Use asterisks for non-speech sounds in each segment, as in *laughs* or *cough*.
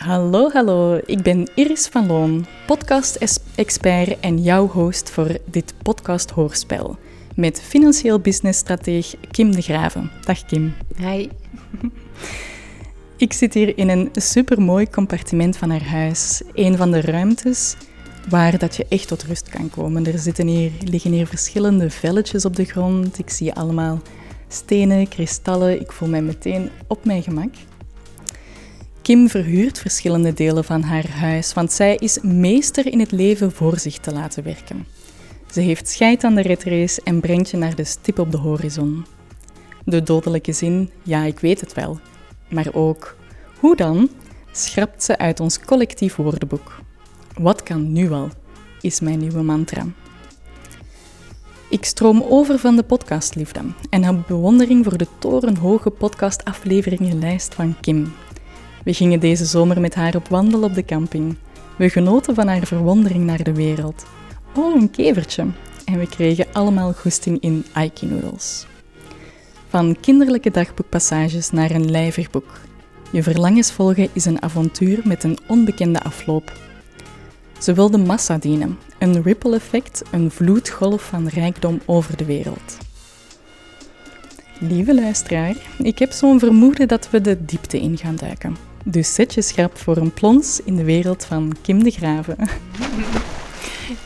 Hallo, hallo. Ik ben Iris van Loon, podcast-expert en jouw host voor dit podcast-hoorspel. Met financieel businessstratege Kim de Graven. Dag Kim. Hi. *laughs* Ik zit hier in een supermooi compartiment van haar huis. Een van de ruimtes waar dat je echt tot rust kan komen. Er zitten hier, liggen hier verschillende velletjes op de grond. Ik zie allemaal stenen, kristallen. Ik voel mij meteen op mijn gemak. Kim verhuurt verschillende delen van haar huis, want zij is meester in het leven voor zich te laten werken. Ze heeft scheid aan de retrace en brengt je naar de stip op de horizon. De dodelijke zin, ja, ik weet het wel, maar ook, hoe dan, schrapt ze uit ons collectief woordenboek. Wat kan nu al, is mijn nieuwe mantra. Ik stroom over van de podcastliefde en heb bewondering voor de torenhoge podcastafleveringenlijst van Kim. We gingen deze zomer met haar op wandel op de camping. We genoten van haar verwondering naar de wereld. Oh, een kevertje. En we kregen allemaal goesting in Aiki noodles. Van kinderlijke dagboekpassages naar een lijvig boek. Je verlangens volgen is een avontuur met een onbekende afloop. Ze wilde massa dienen, een ripple effect, een vloedgolf van rijkdom over de wereld. Lieve luisteraar, ik heb zo'n vermoeden dat we de diepte in gaan duiken. Dus zet je schrap voor een plons in de wereld van Kim de Graven. *laughs*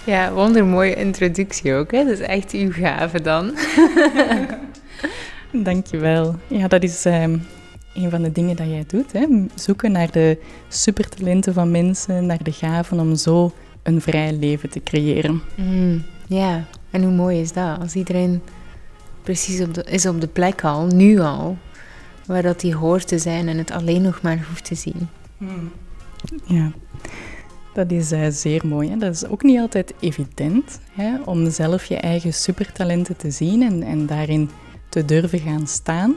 Ja, wondermooie introductie ook. Hè? Dat is echt uw gave dan. *laughs* Dankjewel. Ja, dat is um, een van de dingen dat jij doet. Hè? Zoeken naar de supertalenten van mensen, naar de gaven om zo een vrij leven te creëren. Mm, ja, en hoe mooi is dat? Als iedereen precies op de, is op de plek al, nu al, waar dat hij hoort te zijn en het alleen nog maar hoeft te zien. Mm. Ja, dat is uh, zeer mooi. Hè? Dat is ook niet altijd evident hè? om zelf je eigen supertalenten te zien en, en daarin te durven gaan staan.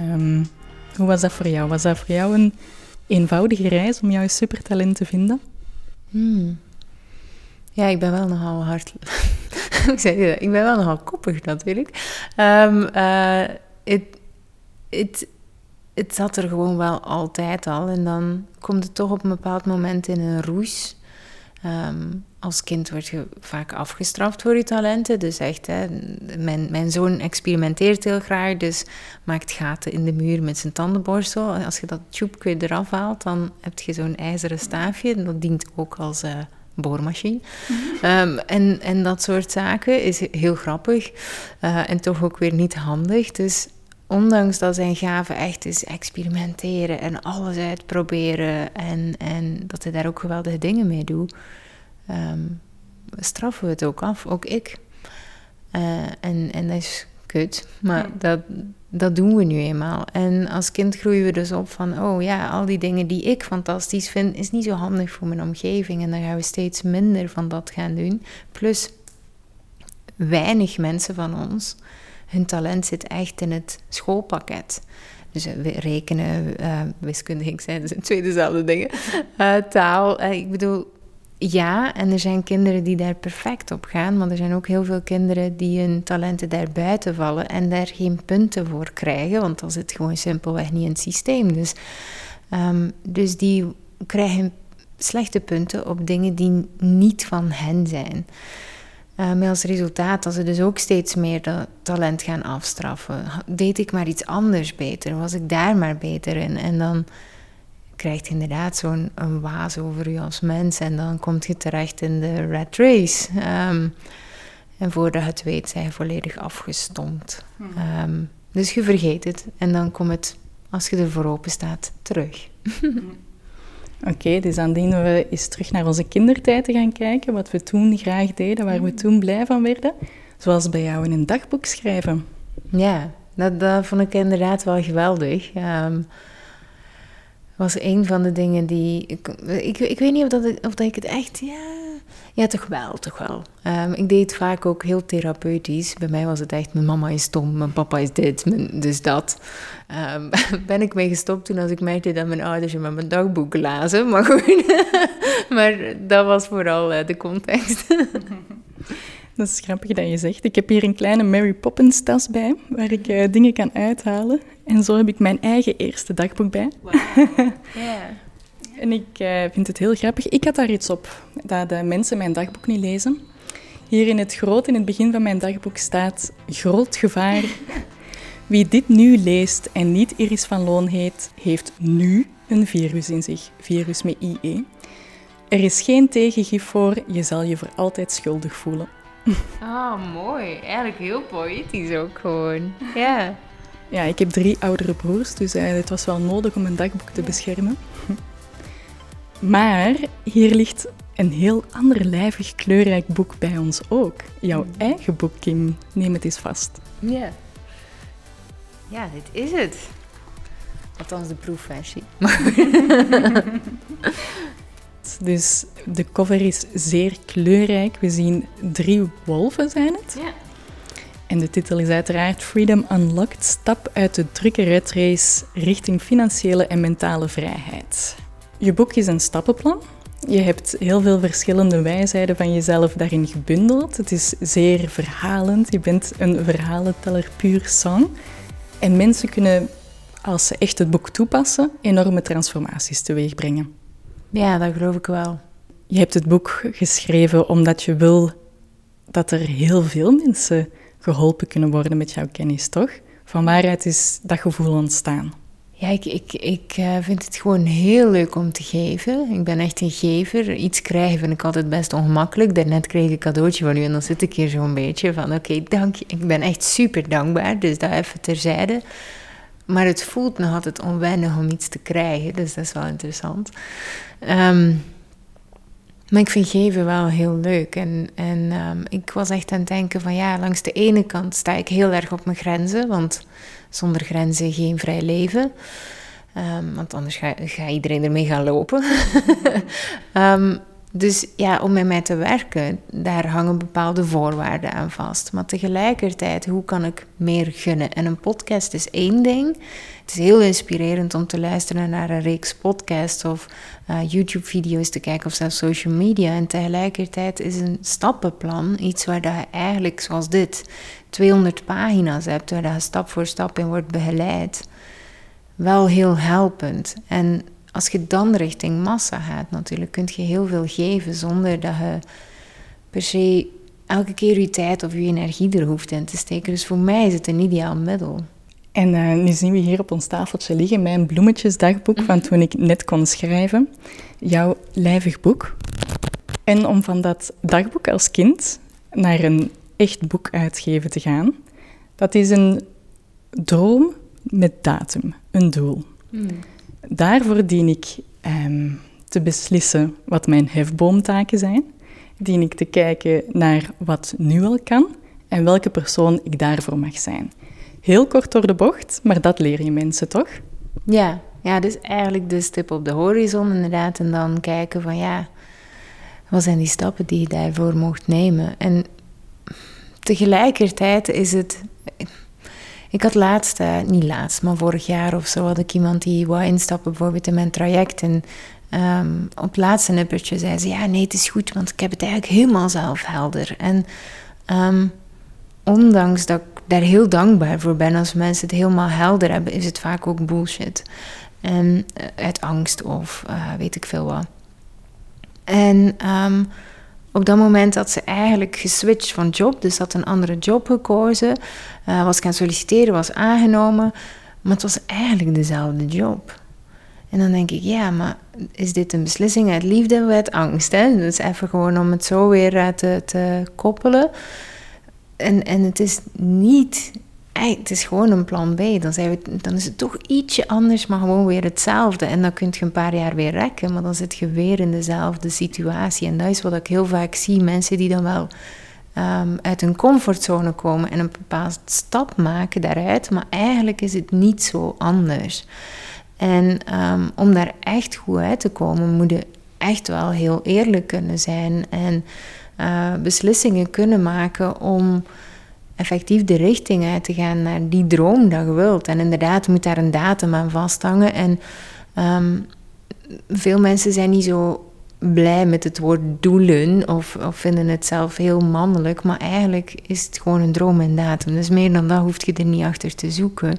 Um, hoe was dat voor jou? Was dat voor jou een eenvoudige reis om jouw supertalent te vinden? Hmm. Ja, ik ben wel nogal hard. Hoe zeg je dat? Ik ben wel nogal koppig natuurlijk. Um, het, het zat er gewoon wel altijd al. En dan komt het toch op een bepaald moment in een roes. Ehm, als kind word je vaak afgestraft voor je talenten. Dus echt, hè, mijn, mijn zoon experimenteert heel graag, dus maakt gaten in de muur met zijn tandenborstel. Als je dat tjoepje eraf haalt, dan heb je zo'n ijzeren staafje. En dat dient ook als uh, boormachine. Mhm. Ehm, en, en dat soort zaken is heel grappig uh, en toch ook weer niet handig. Dus ondanks dat zijn gave echt is experimenteren en alles uitproberen en, en dat hij daar ook geweldige dingen mee doet, um, straffen we het ook af, ook ik. Uh, en, en dat is kut, maar dat, dat doen we nu eenmaal. En als kind groeien we dus op van, oh ja, al die dingen die ik fantastisch vind, is niet zo handig voor mijn omgeving. En dan gaan we steeds minder van dat gaan doen. Plus, weinig mensen van ons hun talent zit echt in het schoolpakket. Dus uh, rekenen, wiskunde, ik zei, dat zijn twee dezelfde dingen. Uh, taal, ik bedoel, ja, en er zijn kinderen die daar perfect op gaan, maar er zijn ook heel veel kinderen die hun talenten daar buiten vallen en daar geen punten voor krijgen, want dan zit gewoon simpelweg niet in het systeem. Dus, um, dus die krijgen slechte punten op dingen die niet van hen zijn. Uh, met als resultaat dat ze dus ook steeds meer dat talent gaan afstraffen. Deed ik maar iets anders beter? Was ik daar maar beter in? En dan krijgt je inderdaad zo'n waas over je als mens. En dan kom je terecht in de rat race. Um, en voordat je het weet, zijn je volledig afgestompt. Um, dus je vergeet het. En dan komt het, als je ervoor open staat, terug. Oké, dus dan dienen we eens terug naar onze kindertijd te gaan kijken, wat we toen graag deden, waar we mm. toen blij van werden. Zoals bij jou in een dagboek schrijven. Ja, dat, dat vond ik inderdaad wel geweldig. Um, was een van de dingen die. Ik, ik, ik weet niet of, dat ik, of dat ik het echt. Ja, ja toch wel, toch wel. Um, ik deed het vaak ook heel therapeutisch. Bij mij was het echt: mijn mama is stom, mijn papa is dit, mijn, dus dat. Um, *laughs* ben ik mee gestopt toen als ik merkte dat mijn ouders in mijn dagboek lazen. Maar goed, *laughs* maar dat was vooral uh, de context. *laughs* Dat is grappig dat je zegt. Ik heb hier een kleine Mary Poppins tas bij, waar ik uh, dingen kan uithalen. En zo heb ik mijn eigen eerste dagboek bij. Wow. yeah. En ik uh, vind het heel grappig. Ik had daar iets op, dat de mensen mijn dagboek niet lezen. Hier in het groot, in het begin van mijn dagboek staat groot gevaar. Wie dit nu leest en niet Iris van Loon heet, heeft nu een virus in zich. Virus met IE. Er is geen tegengif voor, je zal je voor altijd schuldig voelen. *laughs* Ah, mooi. Eigenlijk heel poëtisch ook gewoon. Ja. Ja, ik heb drie oudere broers, dus uh, het was wel nodig om een dagboek te beschermen. Maar hier ligt een heel ander lijvig kleurrijk boek bij ons ook. Jouw mm. eigen boek, Kim. Neem het eens vast. Ja. Ja, dit is het. Althans, de proefversie. *laughs* dus de cover is zeer kleurrijk. We zien drie wolven, zijn het? Ja. En de titel is uiteraard Freedom Unlocked, stap uit de drukke race richting financiële en mentale vrijheid. Je boek is een stappenplan. Je hebt heel veel verschillende wijsheden van jezelf daarin gebundeld. Het is zeer verhalend. Je bent een verhalenteller puur sang. En mensen kunnen, als ze echt het boek toepassen, enorme transformaties teweegbrengen. Ja, dat geloof ik wel. Je hebt het boek geschreven omdat je wil dat er heel veel mensen geholpen kunnen worden met jouw kennis, toch? Van waaruit is dat gevoel ontstaan? Ja, ik, ik, ik eh, vind het gewoon heel leuk om te geven. Ik ben echt een gever. Iets krijgen vind ik altijd best ongemakkelijk. Daarnet kreeg ik een cadeautje van u en dan zit ik hier zo'n beetje van... Oké, dank je. Ik ben echt super dankbaar, dus dat even terzijde. Maar het voelt nog altijd onwennig om iets te krijgen, dus dat is wel interessant. Um, maar ik vind geven wel heel leuk. En, en ehm, ik was echt aan het denken van ja, langs de ene kant sta ik heel erg op mijn grenzen. Want zonder grenzen geen vrij leven. Um, want anders ga, ga, iedereen ermee gaan lopen. um, *laughs* dus ja, om met mij te werken, daar hangen bepaalde voorwaarden aan vast. Maar tegelijkertijd, hoe kan ik meer gunnen? En een podcast is één ding. Het is heel inspirerend om te luisteren naar een reeks podcasts of uh, YouTube-video's te kijken of zelfs social media. En tegelijkertijd is een stappenplan iets waar je eigenlijk, zoals dit, 200 pagina's hebt, waar je stap voor stap in wordt begeleid. Wel heel helpend. En als je dan richting massa gaat, natuurlijk, kun je heel veel geven zonder dat je per se elke keer je tijd of je energie er hoeft in te steken. Dus voor mij is het een ideaal middel. En uh, nu zien we hier op ons tafeltje liggen mijn bloemetjesdagboek van toen ik net kon schrijven. Jouw lijvig boek. En om van dat dagboek als kind naar een echt boek uitgeven te gaan, dat is een droom met datum, een doel. Hmm. Daarvoor dien ik ehm, te beslissen wat mijn hefboomtaken zijn. Dien ik te kijken naar wat nu al kan en welke persoon ik daarvoor mag zijn. Heel kort door de bocht, maar dat leer je mensen toch? Ja, ja dus eigenlijk de stip op de horizon inderdaad. En dan kijken van ja, wat zijn die stappen die je daarvoor mocht nemen? En tegelijkertijd is het ik had laatst, uh, niet laatst, maar vorig jaar of zo had ik iemand die wou instappen bijvoorbeeld in mijn traject. En um, op het laatste nippertje zei ze, ja nee, het is goed, want ik heb het eigenlijk helemaal zelf helder. En um, ondanks dat ik daar heel dankbaar voor ben als mensen het helemaal helder hebben, is het vaak ook bullshit. En uh, uit angst of uh, weet ik veel wat. En um, op dat moment had ze eigenlijk geswitcht van job, dus had een andere job gekozen. Uh, was gaan solliciteren, was aangenomen, maar het was eigenlijk dezelfde job. En dan denk ik, ja, maar is dit een beslissing uit liefde of uit angst? Hè? Dus even gewoon om het zo weer uh, te, te koppelen. En, en het is niet het is gewoon een plan B. Dan, zijn we, dan is het toch ietsje anders, maar gewoon weer hetzelfde. En dan kun je een paar jaar weer rekken, maar dan zit je weer in dezelfde situatie. En dat is wat ik heel vaak zie. Mensen die dan wel ehm, uit hun comfortzone komen en een bepaalde stap maken daaruit, maar eigenlijk is het niet zo anders. En ehm, om daar echt goed uit te komen, moet je echt wel heel eerlijk kunnen zijn en uh, beslissingen kunnen maken om effectief de richting uit te gaan naar die droom dat je wilt. En inderdaad moet daar een datum aan vasthangen. En ehm, veel mensen zijn niet zo blij met het woord doelen of, of, vinden het zelf heel mannelijk. Maar eigenlijk is het gewoon een droom en datum. Dus meer dan dat hoef je er niet achter te zoeken.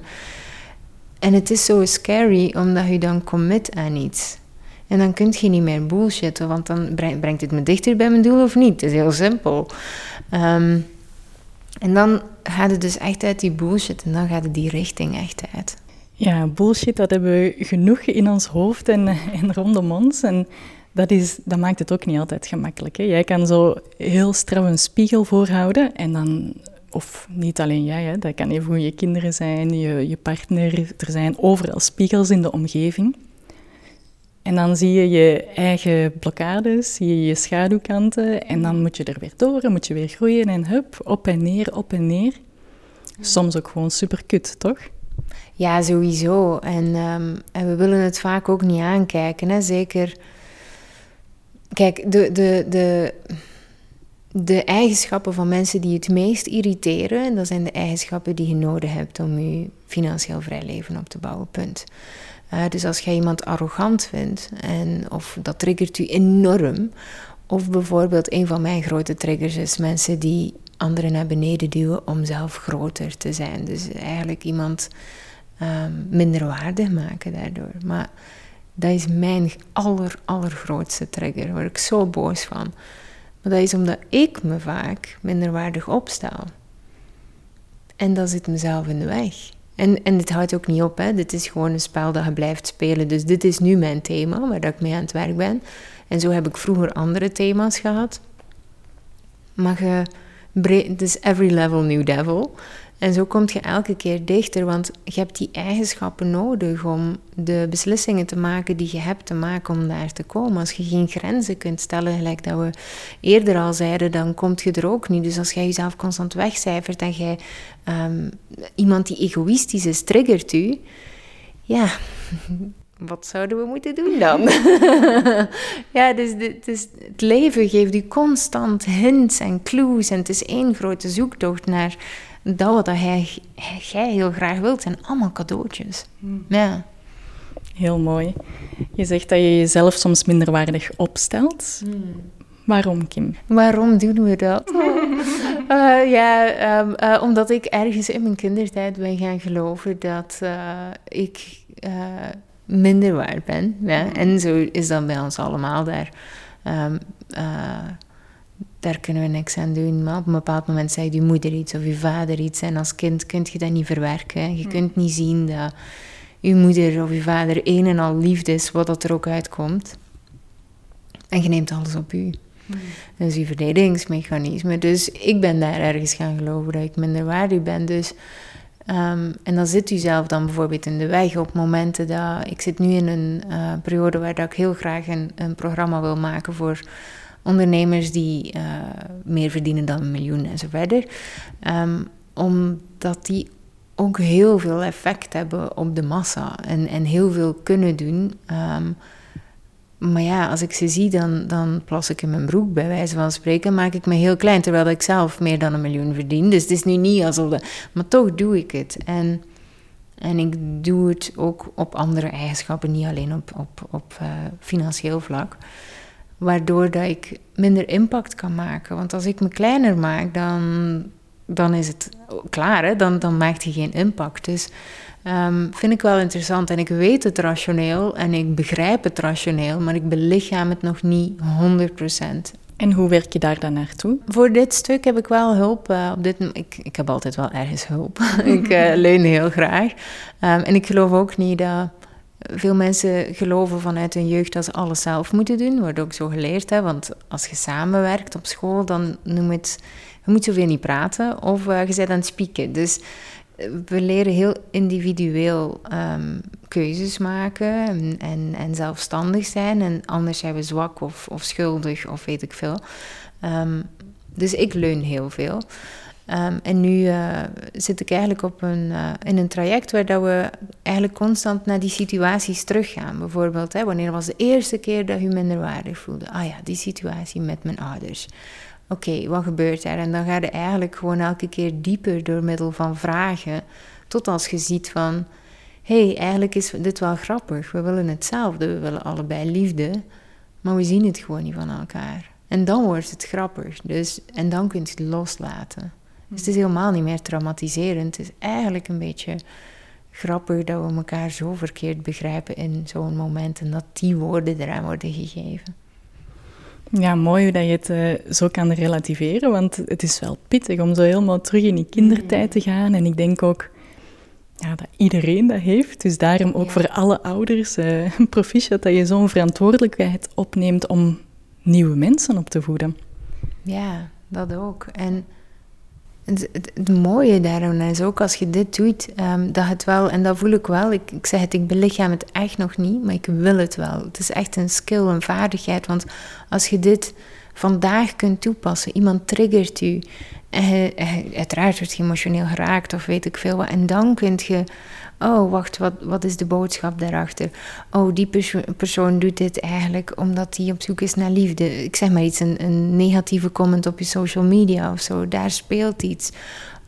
En het is zo scary omdat je dan commit aan iets. En dan kun je niet meer bullshitten, want dan brengt het me dichter bij mijn doel of niet. Het is heel simpel. Ehm, en dan gaat het dus echt uit die bullshit en dan gaat het die richting echt uit. Ja, bullshit, dat hebben we genoeg in ons hoofd en, en rondom ons. En dat, is, dat maakt het ook niet altijd gemakkelijk. Hè. Jij kan zo heel strak een spiegel voorhouden en dan of niet alleen jij, hè, dat kan even je kinderen zijn, je, je partner. Er zijn overal spiegels in de omgeving. En dan zie je je eigen blokkades, zie je je schaduwkanten en dan moet je er weer door en moet je weer groeien en hup, op en neer, op en neer. Soms ook gewoon super kut, toch? Ja, sowieso. En, ehm, en we willen het vaak ook niet aankijken, hè? zeker. Kijk, de, de, de, de eigenschappen van mensen die het meest irriteren, dat zijn de eigenschappen die je nodig hebt om je financieel vrij leven op te bouwen. Punt. Dus als jij iemand arrogant vindt, en, of dat triggert u enorm. Of bijvoorbeeld, een van mijn grote triggers is mensen die anderen naar beneden duwen om zelf groter te zijn. Dus eigenlijk iemand um, minder waardig maken daardoor. Maar dat is mijn aller, allergrootste trigger. Word ik zo boos van. Maar dat is omdat ik me vaak minderwaardig opstel. En dat zit mezelf in de weg. En, en dit houdt ook niet op, hè. dit is gewoon een spel dat je blijft spelen. Dus dit is nu mijn thema, waar ik mee aan het werk ben. En zo heb ik vroeger andere thema's gehad. Maar je, het is every level new devil. En zo kom je elke keer dichter, want je hebt die eigenschappen nodig om de beslissingen te maken die je hebt te maken om daar te komen. Als je geen grenzen kunt stellen, gelijk dat we eerder al zeiden, dan kom je er ook niet. Dus als jij jezelf constant wegcijfert en jij um, iemand die egoïstisch is, triggert u, ja, *laughs* wat zouden we moeten doen dan? *laughs* ja, dus, dus, het leven geeft u constant hints en clues en het is één grote zoektocht naar dat wat hij, jij heel graag wilt, zijn allemaal cadeautjes. Hmm. Ja. Heel mooi. Je zegt dat je jezelf soms minderwaardig opstelt. Hmm. Waarom, Kim? Waarom doen we dat? uh, *laughs* ja, um, uh, omdat ik ergens in mijn kindertijd ben gaan geloven dat uh, ik minder waard ben. Ja? Hmm. En zo is dat bij ons allemaal daar. Um, daar kunnen we niks aan doen. Maar op een bepaald moment zegt je moeder iets of je vader iets. En als kind kun je dat niet verwerken. Je hmm. kunt niet zien dat je moeder of je vader een en al liefde is, wat dat er ook uitkomt. En je neemt alles op u. Hmm. Dat is je verdedigingsmechanisme. Dus ik ben daar ergens gaan geloven dat ik minder waardig ben. Dus, um, en dan zit u zelf dan bijvoorbeeld in de weg op momenten dat... Ik zit nu in een uh, periode waar dat ik heel graag een, een programma wil maken voor ondernemers die uh, meer verdienen dan een miljoen en zo verder. Um, omdat die ook heel veel effect hebben op de massa en, en heel veel kunnen doen. Um, maar ja, als ik ze zie, dan, dan plas ik in mijn broek, bij wijze van spreken. Maak ik me heel klein, terwijl ik zelf meer dan een miljoen verdien. Dus het is nu niet. De, maar toch doe ik het. En, en ik doe het ook op andere eigenschappen, niet alleen op, op, op uh, financieel vlak waardoor dat ik minder impact kan maken. Want als ik me kleiner maak, dan, dan is het klaar, hè? Dan, dan maakt hij geen impact. Dus um, vind ik wel interessant. En ik weet het rationeel en ik begrijp het rationeel, maar ik belichaam het nog niet 100%. En hoe werk je daar dan naartoe? Voor dit stuk heb ik wel hulp. Uh, op dit, ik, ik heb altijd wel ergens hulp. *laughs* ik uh, *laughs* leun heel graag. Um, en ik geloof ook niet dat veel mensen geloven vanuit hun jeugd dat ze alles zelf moeten doen. Wordt ook zo geleerd, hè? want als je samenwerkt op school, dan noem het... Je moet zoveel niet praten of uh, je bent aan het spieken. Dus eh, we leren heel individueel um, keuzes maken en, en, zelfstandig zijn. En anders zijn we zwak of, of schuldig of weet ik veel. Um, dus ik leun heel veel. Um, en nu uh, zit ik eigenlijk op een, uh, in een traject waar dat we eigenlijk constant naar die situaties teruggaan. Bijvoorbeeld, hè, wanneer was de eerste keer dat je minder waardig voelde? Ah ja, die situatie met mijn ouders. Oké, wat gebeurt er? En dan ga je eigenlijk gewoon elke keer dieper door middel van vragen. Tot als je ziet van, hé, hey, eigenlijk is dit wel grappig. We willen hetzelfde, we willen allebei liefde. Maar we zien het gewoon niet van elkaar. En dan wordt het grappig. Dus, en dan kun je het loslaten. Dus het is helemaal niet meer traumatiserend. Het is eigenlijk een beetje grappig dat we elkaar zo verkeerd begrijpen in zo'n moment en dat die woorden eraan worden gegeven. Ja, mooi hoe dat je het uh, zo kan relativeren, want het is wel pittig om zo helemaal terug in die kindertijd te gaan. En ik denk ook ja, dat iedereen dat heeft. Dus daarom ook voor alle ouders uh, *laughs* proficiat dat je zo'n verantwoordelijkheid opneemt om nieuwe mensen op te voeden. Ja, dat ook. En het, het, mooie daarom is ook als je dit doet, um, dat het wel, en dat voel ik wel, ik, ik zeg het, ik belichaam het echt nog niet, maar ik wil het wel. Het is echt een skill, een vaardigheid, want als je dit vandaag kunt toepassen, iemand triggert u, en uiteraard wordt je emotioneel geraakt of weet ik veel en dan kun je Oh, wacht, wat, wat is de boodschap daarachter? Oh, die perso persoon doet dit eigenlijk omdat hij op zoek is naar liefde. Ik zeg maar iets, een, een negatieve comment op je social media of zo. Daar speelt iets.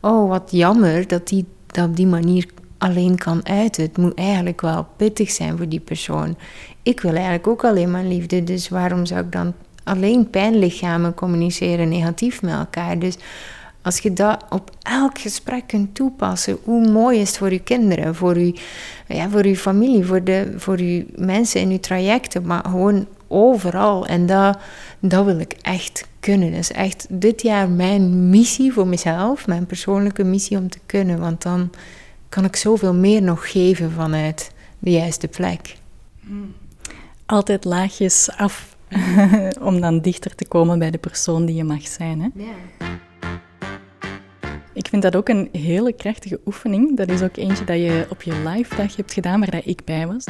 Oh, wat jammer dat die dat op die manier alleen kan uiten. Het moet eigenlijk wel pittig zijn voor die persoon. Ik wil eigenlijk ook alleen maar liefde, dus waarom zou ik dan alleen pijnlichamen communiceren negatief met elkaar? Dus als je dat op elk gesprek kunt toepassen, hoe mooi is het voor je kinderen, voor je, ja, voor je familie, voor, de, voor je mensen in je trajecten, maar gewoon overal. En dat, dat wil ik echt kunnen. Dat is echt dit jaar mijn missie voor mezelf, mijn persoonlijke missie om te kunnen. Want dan kan ik zoveel meer nog geven vanuit de juiste plek. Altijd laagjes af *laughs* om dan dichter te komen bij de persoon die je mag zijn. Hè? Ja. Ik vind dat ook een hele krachtige oefening. Dat is ook eentje dat je op je live dag hebt gedaan, waar dat ik bij was.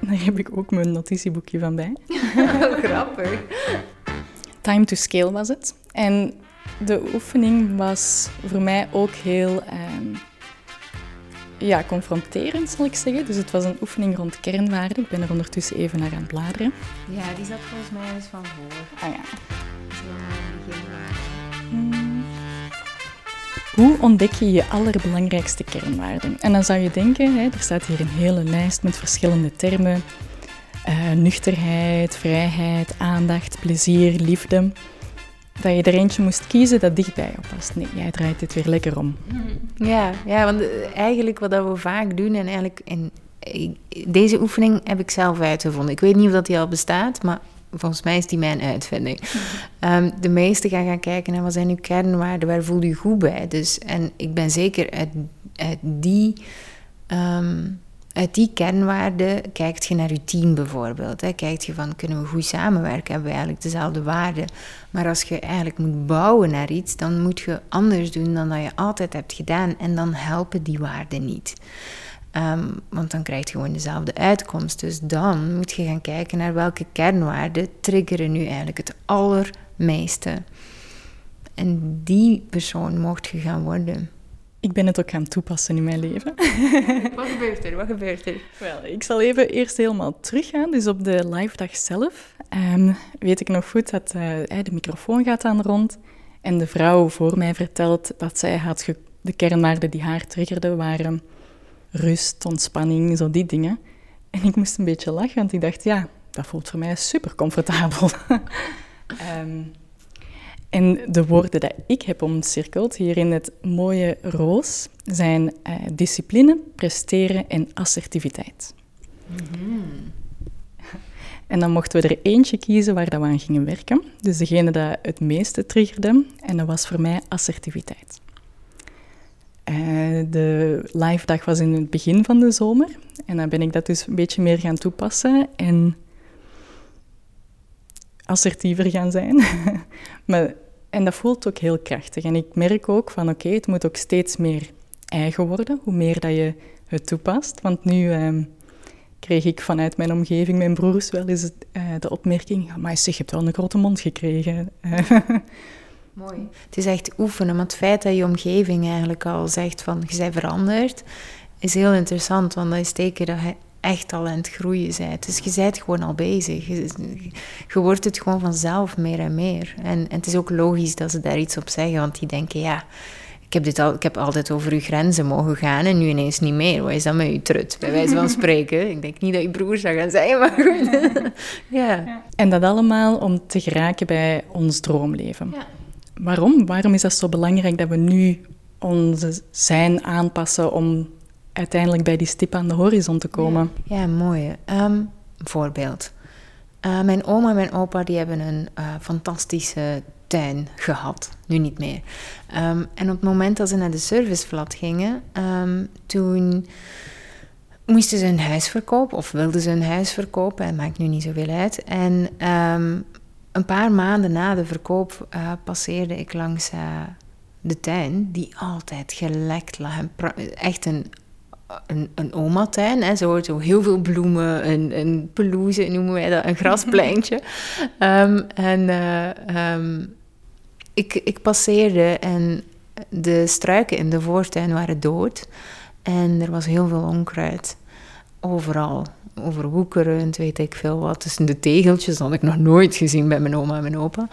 Daar heb ik ook mijn notitieboekje van bij. *laughs* Grappig. Time to scale was het. En de oefening was voor mij ook heel ehm, ja, confronterend, zal ik zeggen. Dus het was een oefening rond kernwaarden. Ik ben er ondertussen even naar aan het bladeren. Ja, die zat volgens mij eens van voor. Ah ja. Hmm. Hoe ontdek je je allerbelangrijkste kernwaarden? En dan zou je denken, hè, er staat hier een hele lijst met verschillende termen. Uh, nuchterheid, vrijheid, aandacht, plezier, liefde. Dat je er eentje moest kiezen dat dichtbij je past. Nee, jij draait dit weer lekker om. Ja, ja want eh, eigenlijk wat we vaak doen, en eigenlijk in deze oefening heb ik zelf uitgevonden. Ik weet niet of dat die al bestaat, maar volgens mij is die mijn uitvinding. Um, de meesten gaan gaan kijken naar wat zijn uw kernwaarden, waar voel je goed bij. Dus, en ik ben zeker uit, die... Uit die kernwaarden kijkt je naar je team bijvoorbeeld. Hè. Kijkt je van, kunnen we goed samenwerken? Hebben we eigenlijk dezelfde waarden? Maar als je eigenlijk moet bouwen naar iets, dan moet je anders doen dan dat je altijd hebt gedaan. En dan helpen die waarden niet. Ehm, want dan krijg je gewoon dezelfde uitkomst. Dus dan moet je gaan kijken naar welke kernwaarden triggeren nu eigenlijk het allermeeste. En die persoon mocht je gaan worden. Ik ben het ook gaan toepassen in mijn leven. *laughs* Wat gebeurt er? Wat gebeurt er? Wel, ik zal even eerst helemaal teruggaan. Dus op de live dag zelf um, weet ik nog goed dat uh, de microfoon gaat aan rond. En de vrouw voor mij vertelt dat zij had de kernwaarden die haar triggerden waren rust, ontspanning, zo die dingen. En ik moest een beetje lachen, want ik dacht, ja, dat voelt voor mij super comfortabel. *laughs* Ehm, en de woorden die ik heb omcirkeld hier in het mooie roos zijn uh, discipline, presteren en assertiviteit. Mhm. En dan mochten we er eentje kiezen waar dat we aan gingen werken. Dus degene dat het meeste triggerde. En dat was voor mij assertiviteit. Uh, de live dag was in het begin van de zomer. En dan ben ik dat dus een beetje meer gaan toepassen en assertiever gaan zijn. *laughs* maar, en dat voelt ook heel krachtig. En ik merk ook van oké, het moet ook steeds meer eigen worden, hoe meer dat je het toepast. Want nu ehm, kreeg ik vanuit mijn omgeving, mijn broers, wel eens uh, de opmerking... Maar je hebt wel een grote mond gekregen. *laughs* Mooi. Het is echt oefenen, maar het feit dat je omgeving eigenlijk al zegt van je bent veranderd, is heel interessant, want dat is teken dat je echt al aan het groeien bent. Dus je bent gewoon al bezig. Je, je wordt het gewoon vanzelf meer en meer. En, en, het is ook logisch dat ze daar iets op zeggen, want die denken, ja, ik heb, dit al, ik heb altijd over uw grenzen mogen gaan en nu ineens niet meer. Wat is dat met uw trut, bij wijze van *laughs* spreken? Ik denk niet dat je broer zou gaan zeggen, maar goed. ja. *laughs* En dat allemaal om te geraken bij ons droomleven. Ja. Waarom? Waarom is dat zo belangrijk dat we nu onze zijn aanpassen om uiteindelijk bij die stip aan de horizon te komen. Ja, mooi. Um, voorbeeld. Uh, mijn oma en mijn opa die hebben een uh, fantastische tuin gehad. Nu niet meer. Um, en op het moment dat ze naar de servicevlat gingen, um, toen moesten ze een huis verkopen of wilden ze een huis verkopen. Het maakt nu niet zoveel uit. En een paar maanden na de verkoop uh, passeerde ik langs de tuin, die altijd gelekt lag. Echt een een, een oma-tuin, hè, zo, zo heel veel bloemen, een, een pelouse noemen wij dat, een *laughs* graspleintje. um, en uh, um, ik, ik passeerde en de struiken in de voortuin waren dood. En er was heel veel onkruid. Overal. Overwoekerend, weet ik veel wat. Tussen de tegeltjes, had ik nog nooit gezien bij mijn oma en mijn opa.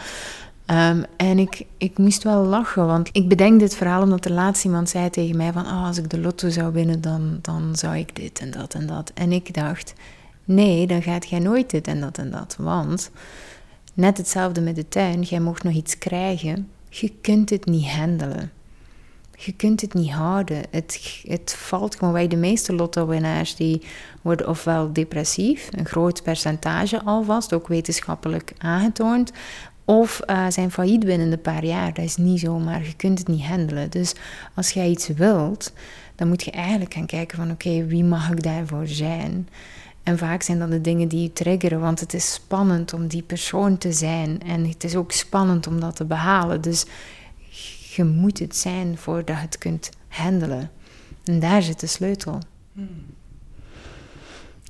Um, en ik, ik moest wel lachen, want ik bedenk dit verhaal omdat er laatst iemand zei tegen mij van... Oh, als ik de lotto zou winnen, dan, dan zou ik dit en dat en dat. En ik dacht, nee, dan gaat jij nooit dit en dat en dat. Want, net hetzelfde met de tuin, jij mocht nog iets krijgen. Je kunt het niet handelen. Je kunt het niet houden. Het, het valt gewoon bij de meeste lotto-winnaars die worden ofwel depressief, een groot percentage alvast, ook wetenschappelijk aangetoond, of uh, zijn failliet binnen een paar jaar. Dat is niet zo, maar je kunt het niet handelen. Dus als jij iets wilt, dan moet je eigenlijk gaan kijken van oké, wie mag ik daarvoor zijn? En vaak zijn dat de dingen die je triggeren, want het is spannend om die persoon te zijn. En het is ook spannend om dat te behalen. Dus je moet het zijn voordat je het kunt handelen. En daar zit de sleutel.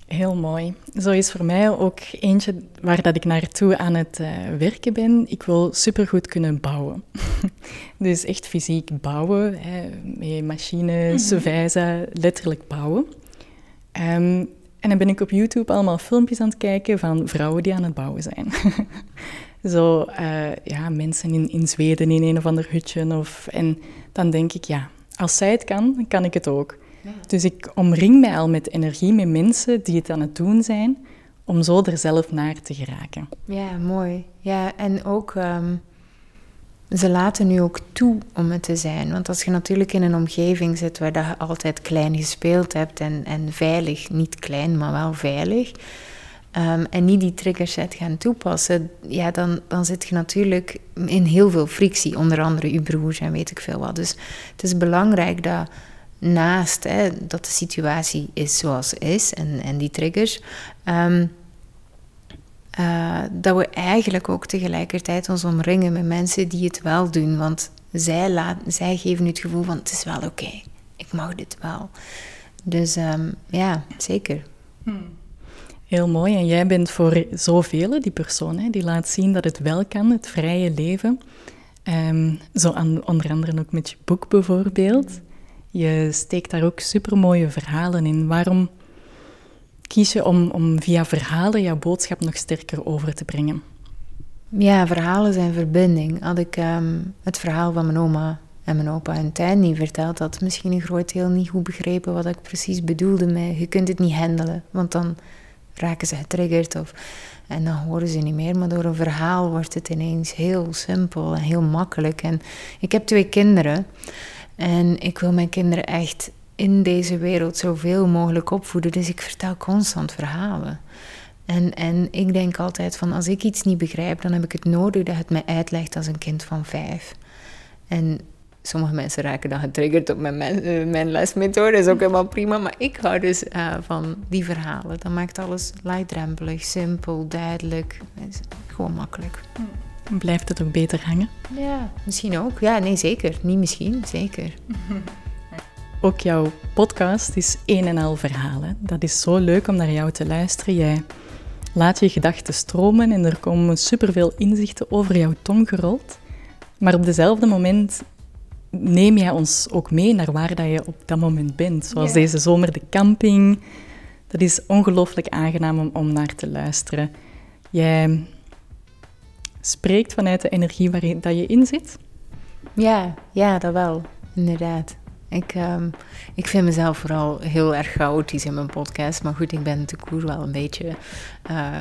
Heel mooi. Zo is voor mij ook eentje waar dat ik naartoe aan het uh, werken ben. Ik wil supergoed kunnen bouwen. *laughs* dus echt fysiek bouwen, hè, met machines, mm letterlijk bouwen. Um, en dan ben ik op YouTube allemaal filmpjes aan het kijken van vrouwen die aan het bouwen zijn. *laughs* Zo, uh, ja, mensen in, in Zweden in een of ander hutje. Of, en dan denk ik, ja, als zij het kan, dan kan ik het ook. Dus ik omring mij al met energie, met mensen die het aan het doen zijn, om zo er zelf naar te geraken. Ja, mooi. Ja, en ook, um, ze laten nu ook toe om het te zijn. Want als je natuurlijk in een omgeving zit waar je altijd klein gespeeld hebt en, en veilig, niet klein, maar wel veilig, um, en niet die triggerset gaan toepassen, ja, dan, dan zit je natuurlijk in heel veel frictie, onder andere je broers en weet ik veel wat. Dus het is belangrijk dat naast hè, dat de situatie is zoals is en, en die triggers, um, uh, dat we eigenlijk ook tegelijkertijd ons omringen met mensen die het wel doen. Want zij, zij geven nu het gevoel van het is wel oké, ik mag dit wel. Dus um, ja, zeker. Hmm. Heel mooi. En jij bent voor zoveel die persoon hè, die laat zien dat het wel kan, het vrije leven. Um, zo aan, onder andere ook met je boek bijvoorbeeld. Je steekt daar ook supermooie verhalen in. Waarom kies je om, om via verhalen jouw boodschap nog sterker over te brengen? Ja, verhalen zijn verbinding. Had ik ehm, het verhaal van mijn oma en mijn opa en tuin niet verteld, had misschien een groot deel niet goed begrepen wat ik precies bedoelde met je kunt het niet handelen, want dan raken ze getriggerd of, en dan horen ze niet meer. Maar door een verhaal wordt het ineens heel simpel en heel makkelijk. En ik heb twee kinderen. En ik wil mijn kinderen echt in deze wereld zoveel mogelijk opvoeden. Dus ik vertel constant verhalen. En, en ik denk altijd van als ik iets niet begrijp, dan heb ik het nodig dat het mij uitlegt als een kind van vijf. En sommige mensen raken dan getriggerd op mijn, eh, mijn lesmethode, dat is ook helemaal prima. Maar ik hou dus uh, van die verhalen. Dat maakt alles laagdrempelig, simpel, duidelijk. Gewoon makkelijk. Hmm. Blijft het ook beter hangen? Ja, misschien ook. Ja, nee, zeker. Niet misschien, zeker. *laughs* Ook jouw podcast is een en al verhalen. Dat is zo leuk om naar jou te luisteren. Jij laat je gedachten stromen en er komen superveel inzichten over jouw tong gerold. Maar op dezelfde moment neem jij ons ook mee naar waar dat je op dat moment bent. Zoals deze zomer de camping. Dat is ongelooflijk aangenaam om, om naar te luisteren. Jij spreekt vanuit de energie waarin dat je in zit? Ja, ja, dat wel, inderdaad. Ik, ehm, ik vind mezelf vooral heel erg chaotisch in mijn podcast. Maar goed, ik ben te koer wel een beetje. Uh,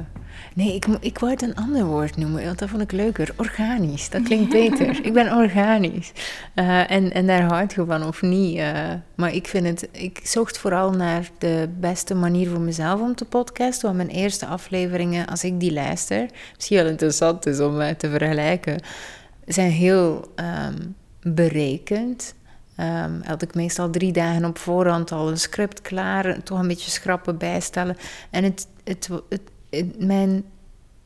nee, ik, ik wou het een ander woord noemen, want dat vond ik leuker. Organisch, dat klinkt beter. *laughs* ik ben organisch. Uh, en, en daar houd je van of niet. Uh, maar ik vind het, ik zocht vooral naar de beste manier voor mezelf om te podcasten. Want mijn eerste afleveringen, als ik die luister, misschien wel interessant is om te vergelijken, zijn heel um, berekend. Um, had ik meestal drie dagen op voorhand al een script klaar, toch een beetje schrappen bijstellen. En het, het, het, mijn,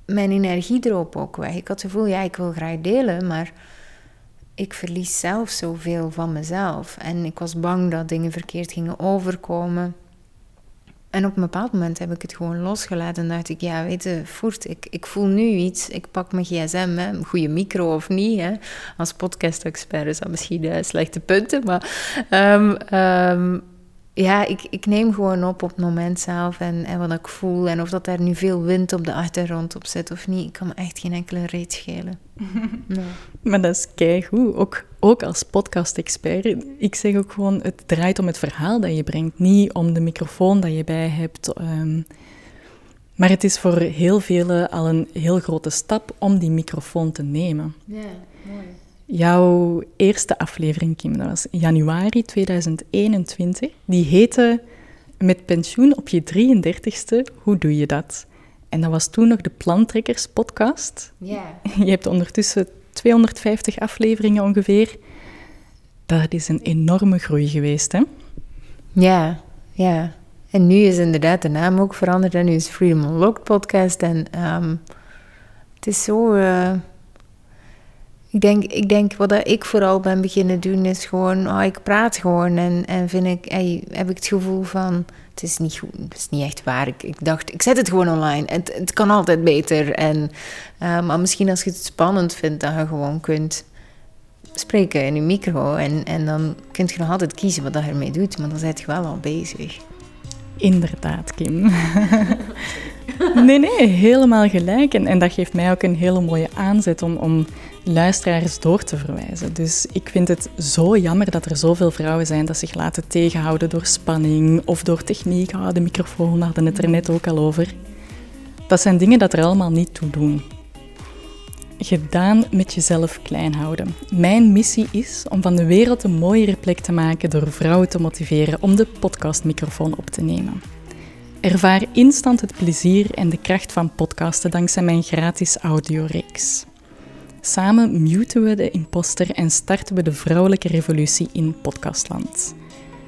mijn energie droop ook weg. Ik had het gevoel, ja, ik wil graag delen, maar ik verlies zelf zoveel van mezelf. En ik was bang dat dingen verkeerd gingen overkomen. En op een bepaald moment heb ik het gewoon losgelaten en dacht ik, ja, weet je, voert, ik, ik voel nu iets, ik pak mijn gsm, hè, een goede micro of niet. Hè. Als podcast-expert is dat misschien uh, slechte punten, maar um, um, ja, ik, ik neem gewoon op op het moment zelf en, en wat ik voel. En of dat er nu veel wind op de achtergrond op zit of niet, ik kan me echt geen enkele reet schelen. *laughs* nee. Maar dat is keigoed. Ook, ook als podcast-expert. Ik zeg ook gewoon, het draait om het verhaal dat je brengt. Niet om de microfoon dat je bij hebt. Um, maar het is voor heel velen al een heel grote stap om die microfoon te nemen. Ja, mooi. Jouw eerste aflevering, Kim, dat was januari 2021. Die heette Met pensioen op je 33ste, hoe doe je dat? En dat was toen nog de Plantrekkers podcast. Ja. *laughs* Je hebt ondertussen 250 afleveringen ongeveer. Dat is een enorme groei geweest, hè? Ja, ja. En nu is inderdaad de naam ook veranderd. En nu is Freedom Unlocked podcast. En um, het is zo... Uh ik denk, ik denk wat ik vooral ben beginnen doen is gewoon, oh, ik praat gewoon en, en vind ik, hey, heb ik het gevoel van, het is niet goed, het is niet echt waar. Ik, ik dacht, ik zet het gewoon online. Het, het kan altijd beter. En, uh, maar misschien als je het spannend vindt, dat je gewoon kunt spreken in je micro en, en dan kun je nog altijd kiezen wat je ermee doet, maar dan zit je wel al bezig. Inderdaad, Kim. *laughs* nee, nee, helemaal gelijk. En, en dat geeft mij ook een hele mooie aanzet om, om luisteraars door te verwijzen. Dus ik vind het zo jammer dat er zoveel vrouwen zijn dat zich laten tegenhouden door spanning of door techniek. Ah, de microfoon hadden het er net ook al over. Dat zijn dingen dat er allemaal niet toe doen. Gedaan met jezelf klein houden. Mijn missie is om van de wereld een mooiere plek te maken door vrouwen te motiveren om de podcastmicrofoon op te nemen. Ervaar instant het plezier en de kracht van podcasten dankzij mijn gratis audioreeks. Samen muten we de imposter en starten we de vrouwelijke revolutie in podcastland.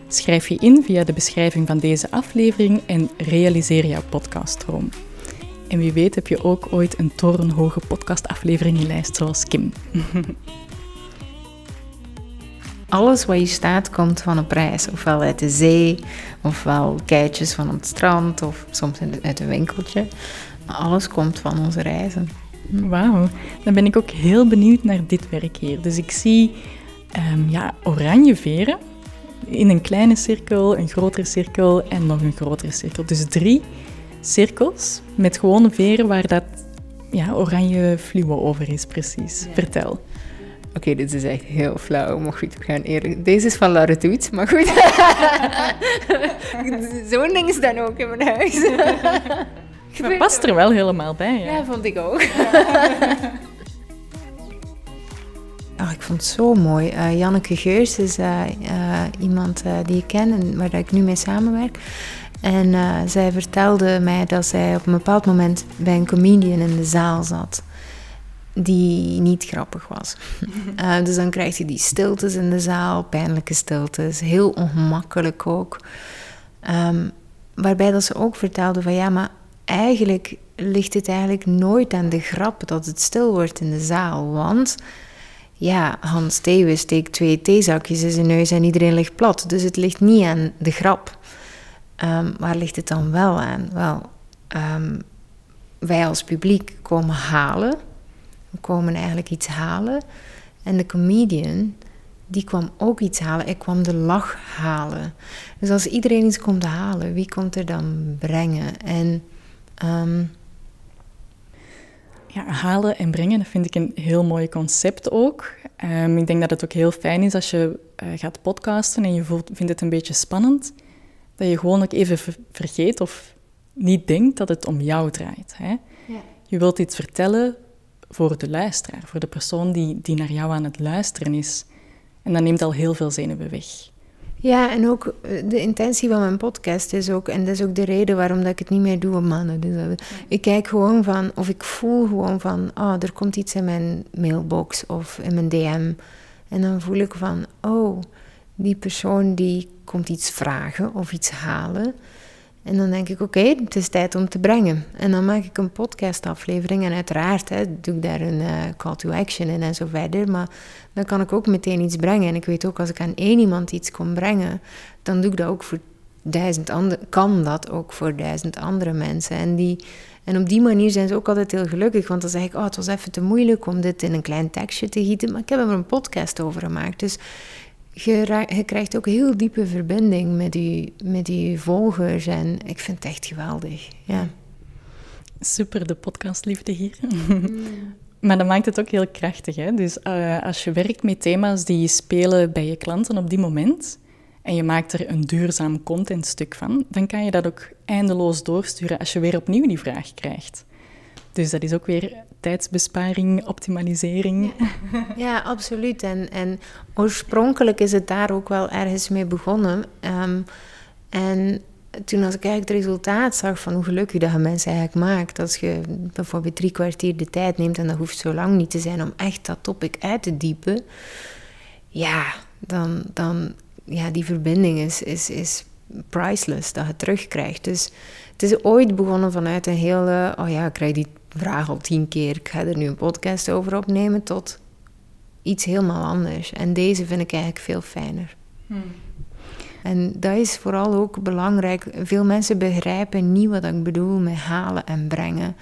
Schrijf je in via de beschrijving van deze aflevering en realiseer jouw podcaststroom. En wie weet heb je ook ooit een torenhoge podcastafleveringenlijst zoals Kim. *laughs* Alles wat je staat komt van een prijs. Ofwel uit de zee, ofwel keitjes van het strand, of soms uit een winkeltje. Alles komt van onze reizen. Wauw, dan ben ik ook heel benieuwd naar dit werk hier. Dus ik zie um, ja, oranje veren in een kleine cirkel, een grotere cirkel en nog een grotere cirkel. Dus drie cirkels met gewone veren waar dat ja, oranje fluo over is, precies. Vertel. Oké, okay, dit is echt heel flauw, maar goed, we gaan eerlijk... Deze is van Lara maar goed. *laughs* Zo'n ding is dan ook in mijn huis. *laughs* Maar past er wel helemaal bij. Ja, ja vond ik ook. Oh, *laughs* ik vond het zo mooi. Uh, Janneke Geurs is uh, uh, iemand die ik ken en waar ik nu mee samenwerk. En zij vertelde mij dat zij op een bepaald moment bij een comedian in de zaal zat. Die niet grappig was. *laughs* dus dan krijg je die stiltes in de zaal, pijnlijke stiltes, heel ongemakkelijk ook. Um, waarbij dat ze ook vertelde van ja, maar eigenlijk ligt het eigenlijk nooit aan de grap dat het stil wordt in de zaal. Want ja, Hans Theeuwen steekt twee theezakjes in zijn neus en iedereen ligt plat. Dus het ligt niet aan de grap. Um, waar ligt het dan wel aan? Wel, um, wij als publiek komen halen. We komen eigenlijk iets halen. En de comedian, die kwam ook iets halen. Ik kwam de lach halen. Dus als iedereen iets komt halen, wie komt er dan brengen? En Um, Ja, halen en brengen, dat vind ik een heel mooi concept ook. Ehm, ik denk dat het ook heel fijn is als je uh, gaat podcasten en je voelt, vindt het een beetje spannend, dat je gewoon ook even vergeet of niet denkt dat het om jou draait. Hè? Ja. Je wilt iets vertellen voor de luisteraar, voor de persoon die, die naar jou aan het luisteren is. En dat neemt al heel veel zenuwen weg. Ja, en ook eh, de intentie van mijn podcast is ook, en dat is ook de reden waarom dat ik het niet meer doe op mannen. Dus ik kijk gewoon van, of ik voel gewoon van, oh, er komt iets in mijn mailbox of in mijn DM. En dan voel ik van, oh, die persoon die komt iets vragen of iets halen. En dan denk ik, oké, het is tijd om te brengen. En dan maak ik een podcastaflevering. En uiteraard hè, doe ik daar een uh, call to action in en zo verder. Maar dan kan ik ook meteen iets brengen. En ik weet ook, als ik aan één iemand iets kon brengen, dan doe ik dat ook voor duizend andere, kan dat ook voor duizend andere mensen. En, die, en op die manier zijn ze ook altijd heel gelukkig. Want dan zeg ik, oh, het was even te moeilijk om dit in een klein tekstje te gieten. Maar ik heb er een podcast over gemaakt. Dus je, krijgt ook heel diepe verbinding met je, met je volgers. En ik vind het echt geweldig. Ja. Super, de podcastliefde hier. *laughs* Maar dat maakt het ook heel krachtig. Hè? Dus uh, als je werkt met thema's die spelen bij je klanten op die moment en je maakt er een duurzaam contentstuk van, dan kan je dat ook eindeloos doorsturen als je weer opnieuw die vraag krijgt. Dus dat is ook weer tijdsbesparing, optimalisering. *laughs* Ja, absoluut. En, en oorspronkelijk is het daar ook wel ergens mee begonnen. Um, en toen als ik eigenlijk het resultaat zag van hoe gelukkig dat je mensen eigenlijk maakt, als je bijvoorbeeld drie kwartier de tijd neemt, en dat hoeft zo lang niet te zijn om echt dat topic uit te diepen, ja, dan, dan ja, die verbinding is, is, is priceless dat je terugkrijgt. Dus het is ooit begonnen vanuit een hele, oh ja, ik krijg die vraag al tien keer, ik ga er nu een podcast over opnemen, tot iets helemaal anders. En deze vind ik eigenlijk veel fijner. Hmm. En dat is vooral ook belangrijk. Veel mensen begrijpen niet wat ik bedoel met halen en brengen.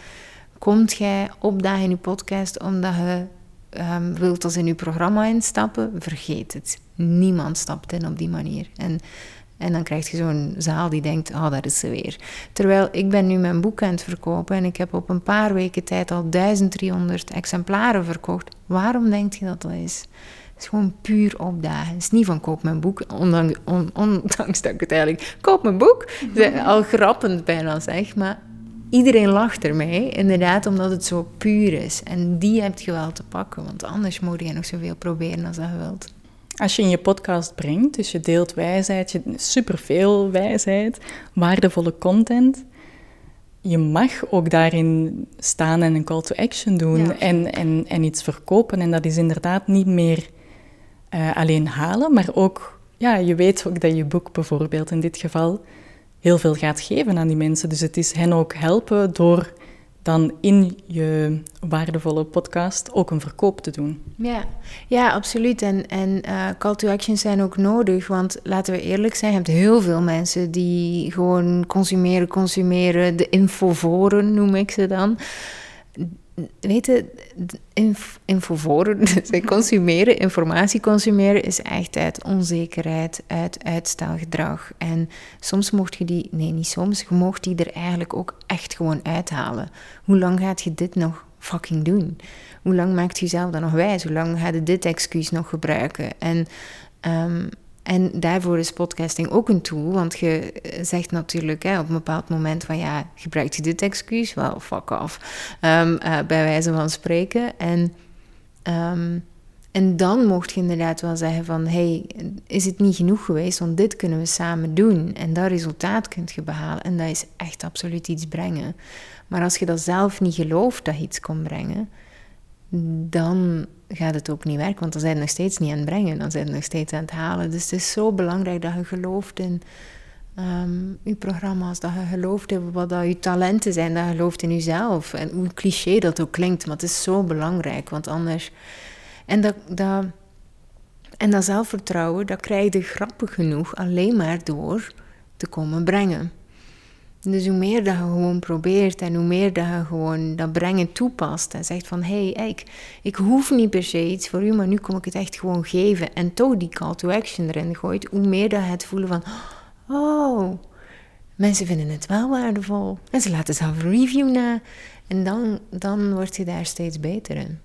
Komt jij opdagen in je podcast omdat je um, wilt als in je programma instappen? Vergeet het. Niemand stapt in op die manier. En en dan krijg je zo'n zaal die denkt, oh, daar is ze weer. Terwijl ik ben nu mijn boek aan het verkopen en ik heb op een paar weken tijd al 1300 exemplaren verkocht. Waarom denk je dat dat is? Het is gewoon puur opdagen. Het is niet van koop mijn boek, ondanks, dat ik het eigenlijk... Koop mijn boek! Al grappend bijna zeg, maar iedereen lacht ermee. Inderdaad, omdat het zo puur is. En die heb je wel te pakken, want anders moet je nog zoveel proberen als je wilt. Als je in je podcast brengt, dus je deelt wijsheid, je, superveel wijsheid, waardevolle content, je mag ook daarin staan en een call to action doen en, en, en iets verkopen. En dat is inderdaad niet meer uh, alleen halen, maar ook, ja, je weet ook dat je boek bijvoorbeeld in dit geval heel veel gaat geven aan die mensen. Dus het is hen ook helpen door dan in je waardevolle podcast ook een verkoop te doen. Ja, ja absoluut. En, en uh, call to actions zijn ook nodig. Want laten we eerlijk zijn, je hebt heel veel mensen die gewoon consumeren, consumeren. De infovoren noem ik ze dan weten, inf *laughs* dus consumeren, informatie consumeren, is echt uit onzekerheid, uit uitstelgedrag. En soms mocht je die, nee, niet soms, je mocht die er eigenlijk ook echt gewoon uithalen. Hoe lang gaat je dit nog fucking doen? Hoe lang maakt je jezelf dan nog wijs? Hoe lang ga je dit excuus nog gebruiken? En um, en daarvoor is podcasting ook een tool, want je zegt natuurlijk hè, op een bepaald moment van ja, gebruikt je dit excuus? Wel, fuck off, um, uh, bij wijze van spreken. En, um, en dan mocht je inderdaad wel zeggen van hey, is het niet genoeg geweest, want dit kunnen we samen doen. En dat resultaat kunt je behalen en dat is echt absoluut iets brengen. Maar als je dat zelf niet gelooft dat je iets kon brengen, dan gaat het ook niet werken, want dan zijn je nog steeds niet aan het brengen, dan zijn je nog steeds aan het halen. Dus het is zo belangrijk dat je gelooft in um, je programma's, dat je gelooft in wat dat je talenten zijn, dat je gelooft in jezelf. En hoe cliché dat ook klinkt, maar het is zo belangrijk, want anders... En dat, dat, en dat zelfvertrouwen, dat krijg je grappig genoeg alleen maar door te komen brengen. Dus hoe meer dat je gewoon probeert en hoe meer dat je gewoon dat brengen toepast en zegt van hé, hey, ik, ik hoef niet per se iets voor u, maar nu kom ik het echt gewoon geven en toch die call to action erin gooit, hoe meer dat je het voelen van oh, mensen vinden het wel waardevol en ze laten zelf een review na En dan, dan word je daar steeds beter in.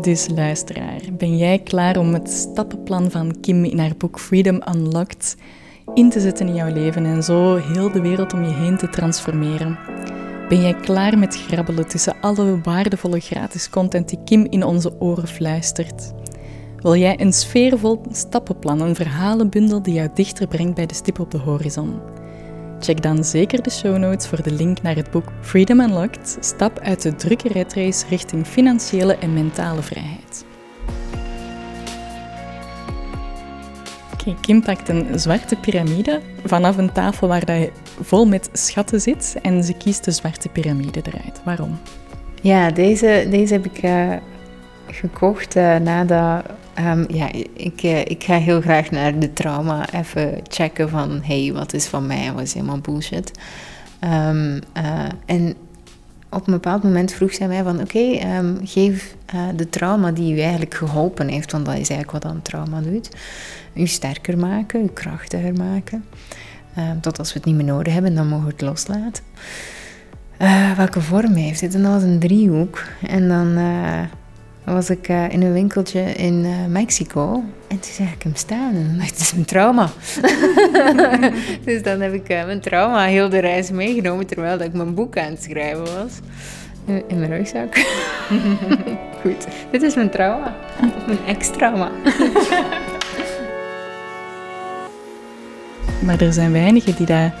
Dus luisteraar, ben jij klaar om het stappenplan van Kim in haar boek Freedom Unlocked in te zetten in jouw leven en zo heel de wereld om je heen te transformeren? Ben jij klaar met grabbelen tussen alle waardevolle gratis content die Kim in onze oren fluistert? Wil jij een sfeervol stappenplan, een verhalenbundel die jou dichter brengt bij de stip op de horizon? Check dan zeker de show notes voor de link naar het boek Freedom Unlocked, stap uit de drukke retrace richting financiële en mentale vrijheid. Oké, Kim pakt een zwarte piramide vanaf een tafel waar hij vol met schatten zit en ze kiest de zwarte piramide eruit. Waarom? Ja, deze, deze heb ik uh, gekocht uh, nadat Um, ja, ik, uh, ik ga heel graag naar de trauma even checken van... hey, wat is van mij? Wat is helemaal bullshit? Uh, en op een bepaald moment vroeg zij mij van... oké, um, geef uh, de trauma die u eigenlijk geholpen heeft... want dat is eigenlijk wat dan trauma doet... u sterker maken, u krachtiger maken... tot als we het niet meer nodig hebben, dan mogen we het loslaten. welke vorm heeft het? En dat was een driehoek. En dan was ik uh, in een winkeltje in uh, Mexico. En toen zag ik hem staan. En dacht is mijn trauma. *laughs* dus dan heb ik uh, mijn trauma heel de reis meegenomen... terwijl dat ik mijn boek aan het schrijven was. In mijn rugzak. *laughs* Goed, dit is mijn trauma. Mijn ex-trauma. *laughs* maar er zijn weinigen die dat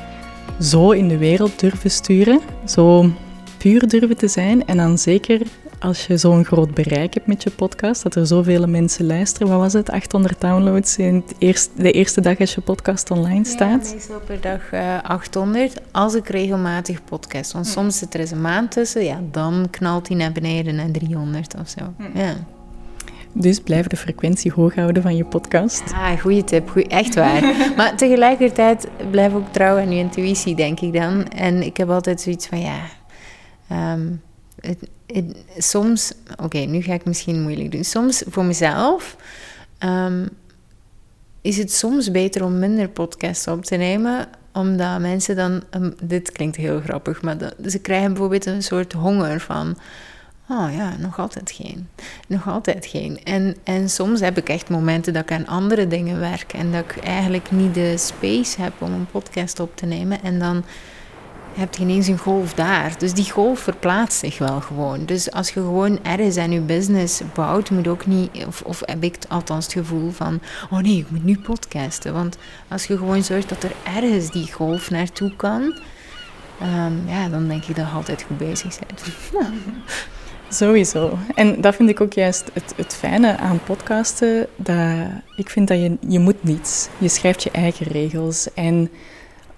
zo in de wereld durven sturen. Zo puur durven te zijn. En dan zeker als je zo'n groot bereik hebt met je podcast, dat er zoveel mensen luisteren. Wat was het? 800 downloads in het eerste, de eerste dag als je podcast online staat? Ja, meestal per dag uh, eh, 800 als ik regelmatig podcast. Want soms zit er eens een maand tussen, ja, dan knalt hij naar beneden naar 300 of zo. Ja. Dus blijf de frequentie hoog houden van je podcast. Ah, goede tip. Goeie, echt waar. *laughs* maar tegelijkertijd blijf ook trouw aan je intuïtie, denk ik dan. En ik heb altijd zoiets van, ja... Um, het, soms, oké, nu ga ik misschien moeilijk doen. Soms voor mezelf ehm, is het soms beter om minder podcasts op te nemen, omdat mensen dan, um, dit klinkt heel grappig, maar ze krijgen bijvoorbeeld een soort honger van. Oh ja, nog altijd geen. Nog altijd geen. En, en soms heb ik echt momenten dat ik aan andere dingen werk en dat ik eigenlijk niet de space heb om een podcast op te nemen. En dan hebt je ineens een golf daar. Dus die golf verplaatst zich wel gewoon. Dus als je gewoon ergens aan je business bouwt, moet ook niet, of, of heb ik althans het gevoel van, oh nee, ik moet nu podcasten. Want als je gewoon zorgt dat er ergens die golf naartoe kan, um, ja, dan denk ik dat je altijd goed bezig bent. *laughs* Sowieso. En dat vind ik ook juist het, het fijne aan podcasten. Dat ik vind dat je, je moet niets. Je schrijft je eigen regels. En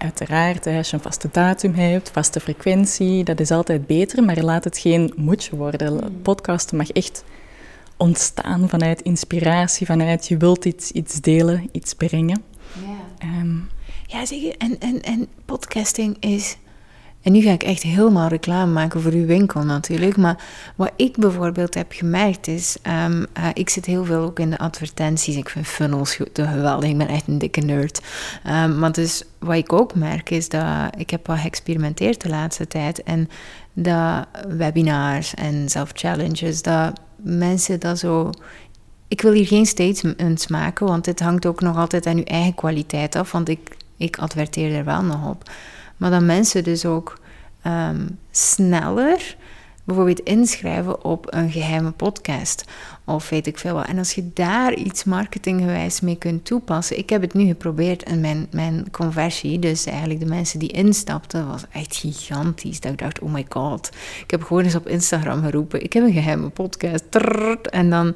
Uiteraard, als je een vaste datum hebt, vaste frequentie, dat is altijd beter, maar laat het geen moedje worden. Mm. Podcasten mag echt ontstaan vanuit inspiratie, vanuit je wilt iets, iets delen, iets brengen. Ja, um, ja zeg, en, en, en podcasting is en nu ga ik echt helemaal reclame maken voor uw winkel natuurlijk. Maar wat ik bijvoorbeeld heb gemerkt is, um, uh, ik zit heel veel ook in de advertenties. Ik vind funnels geweldig, ik ben echt een dikke nerd. Um, maar dus wat ik ook merk is dat ik heb wat geëxperimenteerd de laatste tijd. En dat webinars en self-challenges, dat mensen dat zo ik wil hier geen statements maken, want het hangt ook nog altijd aan uw eigen kwaliteit af. Want ik, ik adverteer er wel nog op. Maar dat mensen dus ook ehm, sneller bijvoorbeeld inschrijven op een geheime podcast of weet ik veel wat. En als je daar iets marketinggewijs mee kunt toepassen. Ik heb het nu geprobeerd en mijn, mijn conversie, dus eigenlijk de mensen die instapten, was echt gigantisch. Dat ik dacht, oh my god. Ik heb gewoon eens op Instagram geroepen, ik heb een geheime podcast. en dan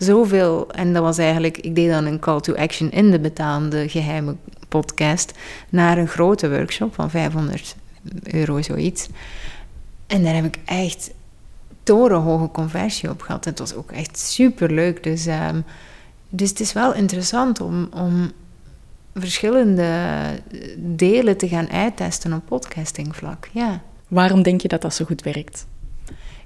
zoveel. En dat was eigenlijk, ik deed dan een call to action in de betaalde geheime podcast naar een grote workshop van 500 euro, zoiets. En daar heb ik echt torenhoge conversie op gehad. Het was ook echt super leuk. Dus, um, dus het is wel interessant om, om verschillende delen te gaan uittesten op podcastingvlak. Ja. Waarom denk je dat dat zo goed werkt?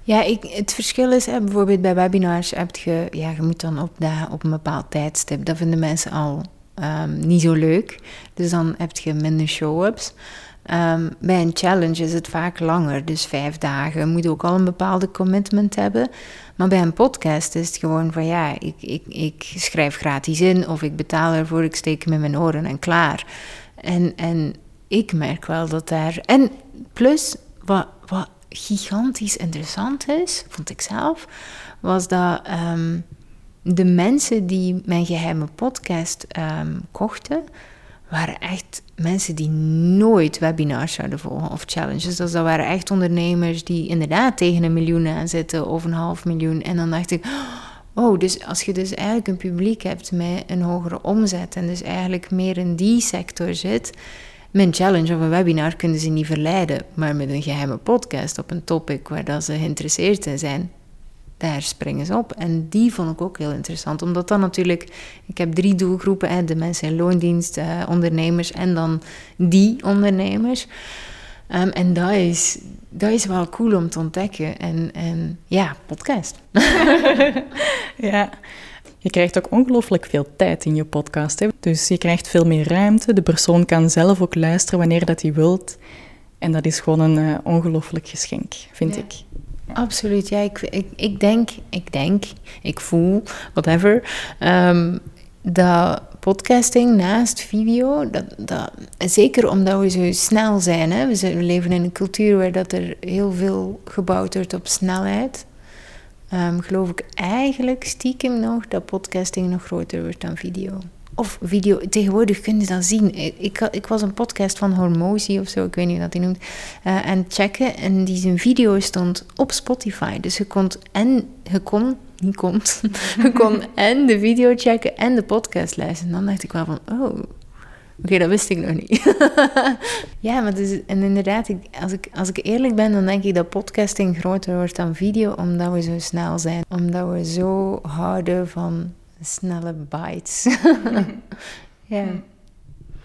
Ja, het verschil is hè, bijvoorbeeld bij webinars heb je, ja, je moet dan op, op een bepaald tijdstip. Dat vinden mensen al um, niet zo leuk. Dus dan heb je minder show-ups. Ehm, bij een challenge is het vaak langer, dus vijf dagen. Moet ook al een bepaalde commitment hebben. Maar bij een podcast is het gewoon van ja, ik, ik, ik schrijf gratis in of ik betaal ervoor, ik steek hem in mijn oren en klaar. En, en ik merk wel dat daar. En plus, wat, wat gigantisch interessant is, vond ik zelf, was dat ehm, de mensen die mijn geheime podcast ehm, kochten, waren echt mensen die nooit webinars zouden volgen of challenges. Dus dat waren echt ondernemers die inderdaad tegen een miljoen aan zitten of een half miljoen. En dan dacht ik, oh, dus als je dus eigenlijk een publiek hebt met een hogere omzet en dus eigenlijk meer in die sector zit, een challenge of een webinar kunnen ze niet verleiden. Maar met een geheime podcast op een topic waar dat ze geïnteresseerd in zijn, daar springen ze op. En die vond ik ook heel interessant, omdat dan natuurlijk, ik heb drie doelgroepen, de mensen in loondienst, eh, ondernemers en dan die ondernemers. Um, en dat is, dat is wel cool om te ontdekken. En, en ja, podcast. *laughs* ja, je krijgt ook ongelooflijk veel tijd in je podcast. Hè? Dus je krijgt veel meer ruimte. De persoon kan zelf ook luisteren wanneer dat hij wilt. En dat is gewoon een uh, ongelooflijk geschenk, vind ik. Absoluut, ja. Ik, ik, ik, denk, ik denk, ik voel, whatever, um, dat podcasting naast video, dat, dat, zeker omdat we zo snel zijn, hè, we, leven in een cultuur waar dat er heel veel gebouwd wordt op snelheid, um, geloof ik eigenlijk stiekem nog dat podcasting nog groter wordt dan video. Of video, tegenwoordig kun je dat zien. Ik, ik was een podcast van Hormozy of zo, ik weet niet wat die noemt, uh, aan het checken. En die zijn video stond op Spotify. Dus je kon en je kon, niet kon, *laughs* je kon *laughs* en de video checken en de podcast luisteren. En dan dacht ik wel van, oh, Oké, dat wist ik nog niet. *laughs* ja, maar dus, en inderdaad, ik, als, ik, als ik eerlijk ben, dan denk ik dat podcasting groter wordt dan video, omdat we zo snel zijn. Omdat we zo houden van snelle bites. *laughs* ja.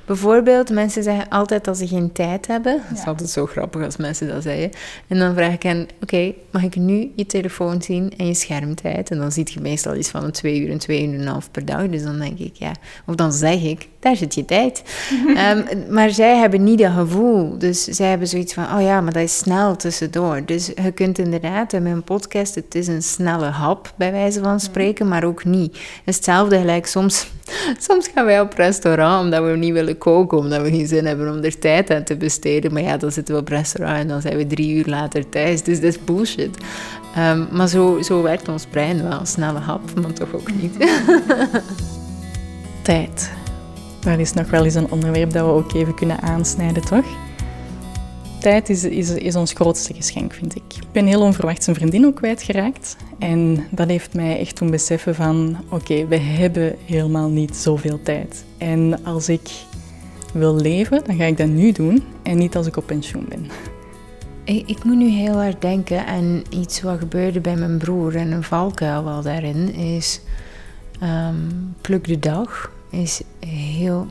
Bijvoorbeeld, mensen zeggen altijd dat ze geen tijd hebben. Dat is altijd zo grappig als mensen dat zeggen. En dan vraag ik hen, oké, mag ik nu je telefoon zien en je schermtijd? En dan ziet je meestal iets van een twee uur, een twee uur en een half per dag. Dus dan denk ik, ja... Of dan zeg ik, daar zit je tijd. *laughs* Ehm, maar zij hebben niet dat gevoel. Dus zij hebben zoiets van, oh ja, maar dat is snel tussendoor. Dus je kunt inderdaad, in mijn podcast, het is een snelle hap, bij wijze van spreken, maar ook niet. Hetzelfde gelijk soms... *laughs* Soms gaan wij op restaurant omdat we niet willen koken, omdat we geen zin hebben om er tijd aan te besteden. Maar ja, dan zitten we op restaurant en dan zijn we drie uur later thuis. Dus dat is bullshit. Um, maar zo, zo werkt ons brein wel. Snelle hap, maar toch ook niet. *laughs* tijd. Dat is nog wel eens een onderwerp dat we ook even kunnen aansnijden, toch? Tijd is, is, is ons grootste geschenk, vind ik. Ik ben heel onverwachts een vriendin ook kwijtgeraakt. En dat heeft mij echt doen beseffen van... Oké, we hebben helemaal niet zoveel tijd. En als ik wil leven, dan ga ik dat nu doen. En niet als ik op pensioen ben. Ik, ik moet nu heel hard denken aan iets wat gebeurde bij mijn broer. En een valkuil wel daarin is... Um, pluk de dag is heel...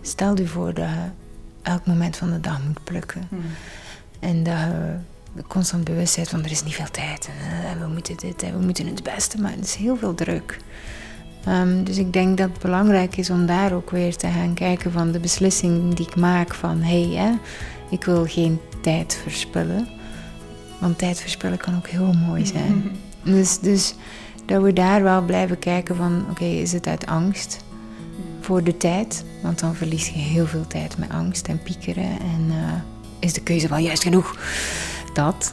Stel je voor dat elk moment van de dag moet plukken. Hmm. En dat je constant bewust bent van er is niet veel tijd. En, eh, we moeten dit en we moeten het beste. Maar het is heel veel druk. Um, dus ik denk dat het belangrijk is om daar ook weer te gaan kijken van de beslissing die ik maak van hé, hey, ik wil geen tijd verspillen. Want tijd verspillen kan ook heel mooi zijn. dus, dus dat we daar wel blijven kijken van oké, is het uit angst? voor de tijd. Want dan verlies je heel veel tijd met angst en piekeren. En uh, is de keuze wel juist genoeg? Dat.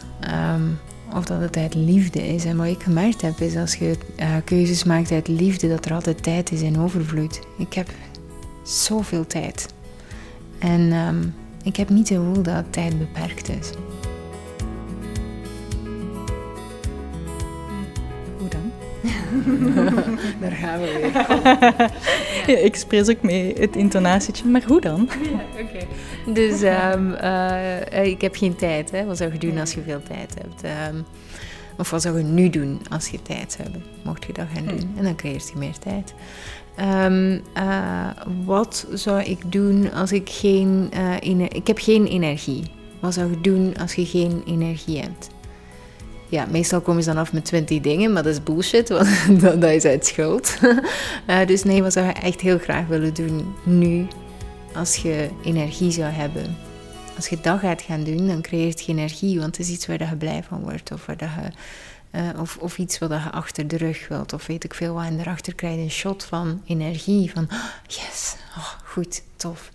Um, of dat het uit liefde is. En wat ik gemerkt heb, is als je uh, keuzes maakt uit liefde, dat er altijd tijd is in overvloed. Ik heb zoveel tijd. En um, ik heb niet het gevoel dat tijd beperkt is. *laughs* Daar gaan we weer. *laughs* ja, ik spreek ook mee het intonatietje, maar hoe dan? Ja, Oké. Dus um, uh, ik heb geen tijd. Hè. Wat zou je doen als je veel tijd hebt? Um, of wat zou je nu doen als je tijd hebt? Mocht je dat gaan doen? Hmm. En dan creëert je meer tijd. Um, uh, wat zou ik doen als ik geen... Uh, ik heb geen energie. Wat zou je doen als je geen energie hebt? Ja, meestal komen ze dan af met 20 dingen, maar dat is bullshit, want *laughs* dat, is uit schuld. uh, *laughs* dus nee, wat zou je echt heel graag willen doen nu, als je energie zou hebben? als je dat gaat gaan doen, dan creëert je energie, want het is iets waar je blij van wordt. Of, dat je, eh, of, of iets wat je achter de rug wilt. Of weet ik veel wat. En daarachter krijg je een shot van energie. Van oh, yes, oh, goed, tof.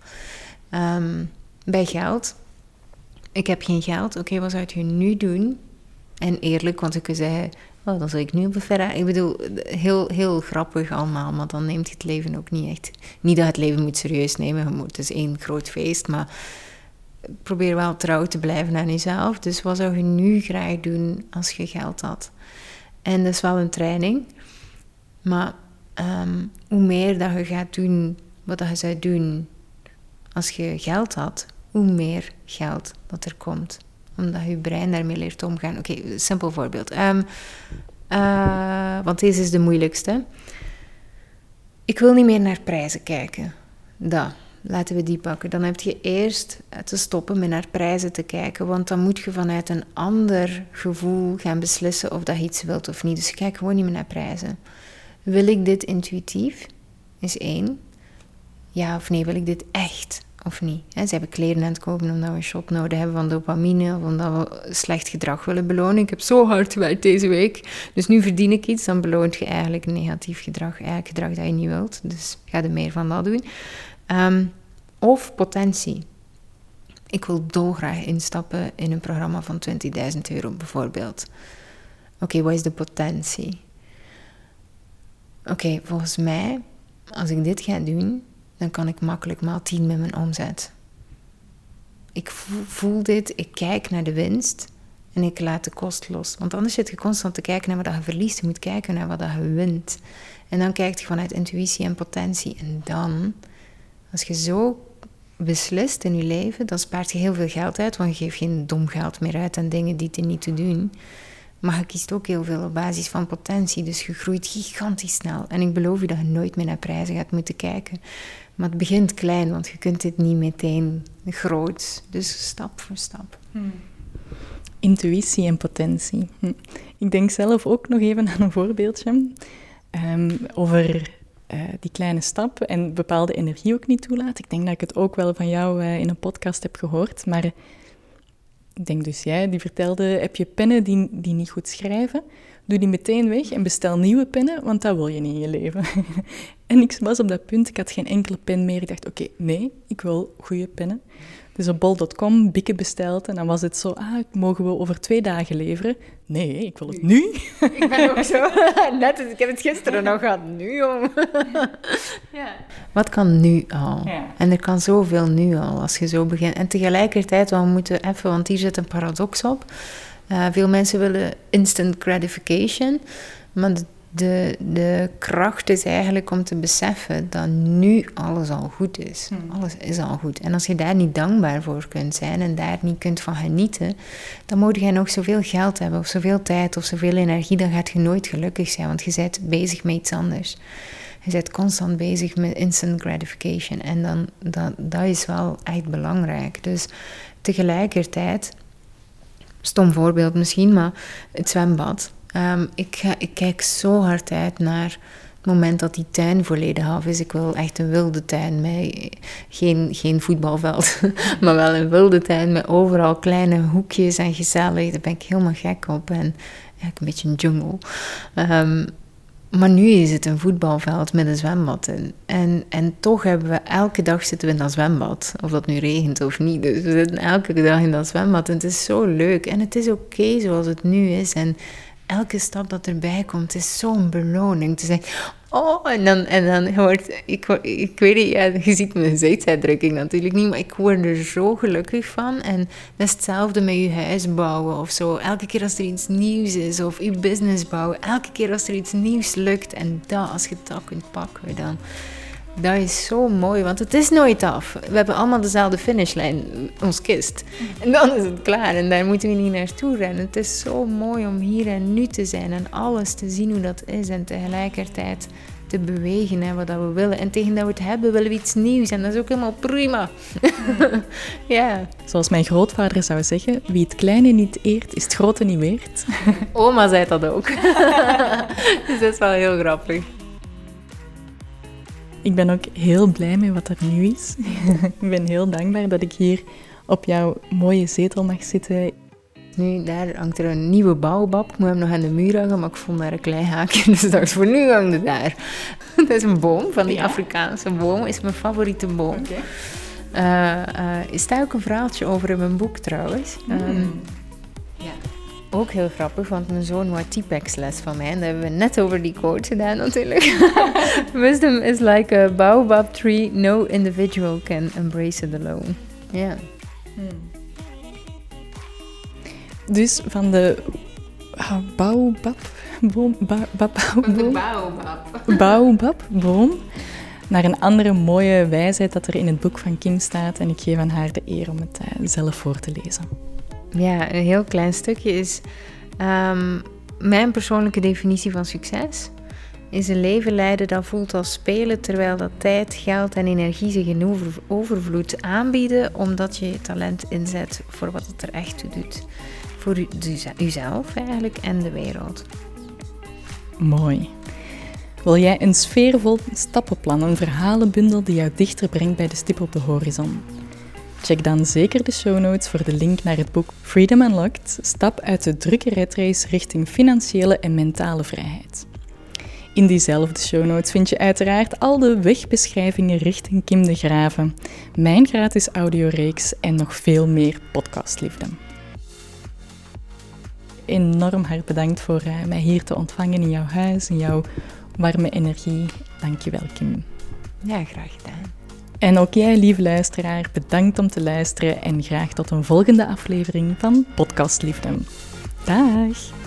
Ehm, bij geld. Ik heb geen geld. Oké, wat zou je nu doen? En eerlijk, want ik zeggen... Oh, dan zou ik nu op Ferrari... Ik bedoel, heel, heel grappig allemaal. Maar dan neemt je het leven ook niet echt... Niet dat het leven moet serieus nemen. Het is één groot feest. Maar probeer wel trouw te blijven aan jezelf. Dus wat zou je nu graag doen als je geld had? En dat is wel een training. Maar ehm, hoe meer dat je gaat doen wat dat je zou doen als je geld had, hoe meer geld dat er komt. Omdat je brein daarmee leert omgaan. Oké, simpel voorbeeld. Um, uh, want deze is de moeilijkste. Ik wil niet meer naar prijzen kijken. Dat laten we die pakken. Dan heb je eerst te stoppen met naar prijzen te kijken, want dan moet je vanuit een ander gevoel gaan beslissen of dat je iets wilt of niet. Dus kijk gewoon niet meer naar prijzen. Wil ik dit intuïtief? Is één. Ja of nee, wil ik dit echt of niet? ze hebben kleren aan het kopen omdat we een shot nodig hebben van dopamine of omdat we slecht gedrag willen belonen. Ik heb zo hard gewerkt deze week, dus nu verdien ik iets. Dan beloont je eigenlijk negatief gedrag, eigenlijk gedrag dat je niet wilt. Dus ga er meer van dat doen. Ehm, of potentie. Ik wil dolgraag instappen in een programma van 20.000 euro bijvoorbeeld. Oké, wat is de potentie? Oké, volgens mij, als ik dit ga doen, dan kan ik makkelijk maal 10 met mijn omzet. Ik voel, dit, ik kijk naar de winst en ik laat de kost los. Want anders zit je constant te kijken naar wat je verliest. Je moet kijken naar wat je wint. En dan kijk je vanuit intuïtie en potentie. En dan als je zo beslist in je leven, dan spaart je heel veel geld uit, want je geeft geen dom geld meer uit aan dingen die er niet te doen. Maar je kiest ook heel veel op basis van potentie, dus je groeit gigantisch snel. En ik beloof je dat je nooit meer naar prijzen gaat moeten kijken. Maar het begint klein, want je kunt dit niet meteen groot. Dus stap voor stap. Hmm. Intuïtie en potentie. Hm. Ik denk zelf ook nog even aan een voorbeeldje um, over uh, die kleine stap en bepaalde energie ook niet toelaat. Ik denk dat ik het ook wel van jou uh, in een podcast heb gehoord, maar ik denk dus jij, die vertelde, heb je pennen die, die niet goed schrijven? Doe die meteen weg en bestel nieuwe pennen, want dat wil je niet in je leven. *laughs* en ik was op dat punt, ik had geen enkele pen meer. Ik dacht, oké, nee, ik wil goede pennen. Dus op bol.com bikken besteld en dan was het zo, ah, mogen we over twee dagen leveren? Nee, ik wil het nu. Ik ben ook zo, *laughs* net, ik heb het gisteren nog gehad, nu om. ja. Wat kan nu al? Ja. En er kan zoveel nu al, als je zo begint. En tegelijkertijd, we moeten even, want hier zit een paradox op. Uh, veel mensen willen instant gratification, maar de de, kracht is eigenlijk om te beseffen dat nu alles al goed is. Hmm. Alles is al goed. En als je daar niet dankbaar voor kunt zijn en daar niet kunt van genieten, dan moet je nog zoveel geld hebben of zoveel tijd of zoveel energie, dan gaat je nooit gelukkig zijn, want je bent bezig met iets anders. Je bent constant bezig met instant gratification en dan, dat, dat is wel echt belangrijk. Dus tegelijkertijd, stom voorbeeld misschien, maar het zwembad Ehm, ik, ik kijk zo hard uit naar het moment dat die tuin volledig af is. Ik wil echt een wilde tuin met geen, geen voetbalveld, *laughs* maar wel een wilde tuin met overal kleine hoekjes en gezellig. Daar ben ik helemaal gek op. En eigenlijk een beetje een jungle. Ehm, maar nu is het een voetbalveld met een zwembad in. En, en toch hebben we elke dag zitten we in dat zwembad. Of dat nu regent of niet. Dus we zitten elke dag in dat zwembad. En het is zo leuk. En het is oké zoals het nu is. En elke stap dat erbij komt is zo'n beloning. Te zeggen, oh, en dan, en dan hoort, ik, ik weet niet, ja, je ziet mijn gezichtsuitdrukking natuurlijk niet, maar ik word er zo gelukkig van. En dat is hetzelfde met je huis bouwen of zo. Elke keer als er iets nieuws is, of je business bouwen, elke keer als er iets nieuws lukt en dat, als je dat kunt pakken, dan dat is zo mooi, want het is nooit af. We hebben allemaal dezelfde finishlijn, ons kist. En dan is het klaar en daar moeten we niet naartoe rennen. Het is zo mooi om hier en nu te zijn en alles te zien hoe dat is en tegelijkertijd te bewegen en wat dat we willen. En tegen dat we het hebben, willen we iets nieuws en dat is ook helemaal prima. *laughs* ja. Zoals mijn grootvader zou zeggen, wie het kleine niet eert, is het grote niet weert. Oma zei dat ook. *laughs* dus dat is wel heel grappig. Ik ben ook heel blij met wat er nu is. *laughs* ik ben heel dankbaar dat ik hier op jouw mooie zetel mag zitten. Nu, daar hangt er een nieuwe bouwbab. Ik moet hem nog aan de muur hangen, maar ik vond daar een klein haakje. *laughs* Dus ik dacht, voor nu hangt het daar. *laughs* Dat is een boom, van die Ja. Afrikaanse boom. Is mijn favoriete boom. Eh, eh, is daar ook een verhaaltje over in mijn boek trouwens. Ja. Ook heel grappig, want mijn zoon wou T-Pex les van mij. En daar hebben we net over die quote gedaan natuurlijk. *laughs* Wisdom is like a baobab tree. No individual can embrace it alone. Ja. Dus van de ah, baobab, boom, ba, ba- baobab, baobab. baobabboom naar een andere mooie wijsheid dat er in het boek van Kim staat. En ik geef aan haar de eer om het eh, zelf voor te lezen. Ja, een heel klein stukje is ehm, mijn persoonlijke definitie van succes. Is een leven leiden dat voelt als spelen, terwijl dat tijd, geld en energie zich in over- overvloed aanbieden, omdat je je talent inzet voor wat het er echt toe doet. Voor u, eigenlijk en de wereld. Mooi. Wil jij een sfeervol stappenplan, een verhalenbundel die jou dichter brengt bij de stip op de horizon? Check dan zeker de show notes voor de link naar het boek Freedom Unlocked, stap uit de drukke retrace richting financiële en mentale vrijheid. In diezelfde show notes vind je uiteraard al de wegbeschrijvingen richting Kim de Graven, mijn gratis audioreeks en nog veel meer podcastliefde. Enorm hard bedankt voor eh, mij hier te ontvangen in jouw huis, in jouw warme energie. Dankjewel, Kim. Ja, graag gedaan. En ook jij, lieve luisteraar, bedankt om te luisteren en graag tot een volgende aflevering van Podcast Liefde. Dag!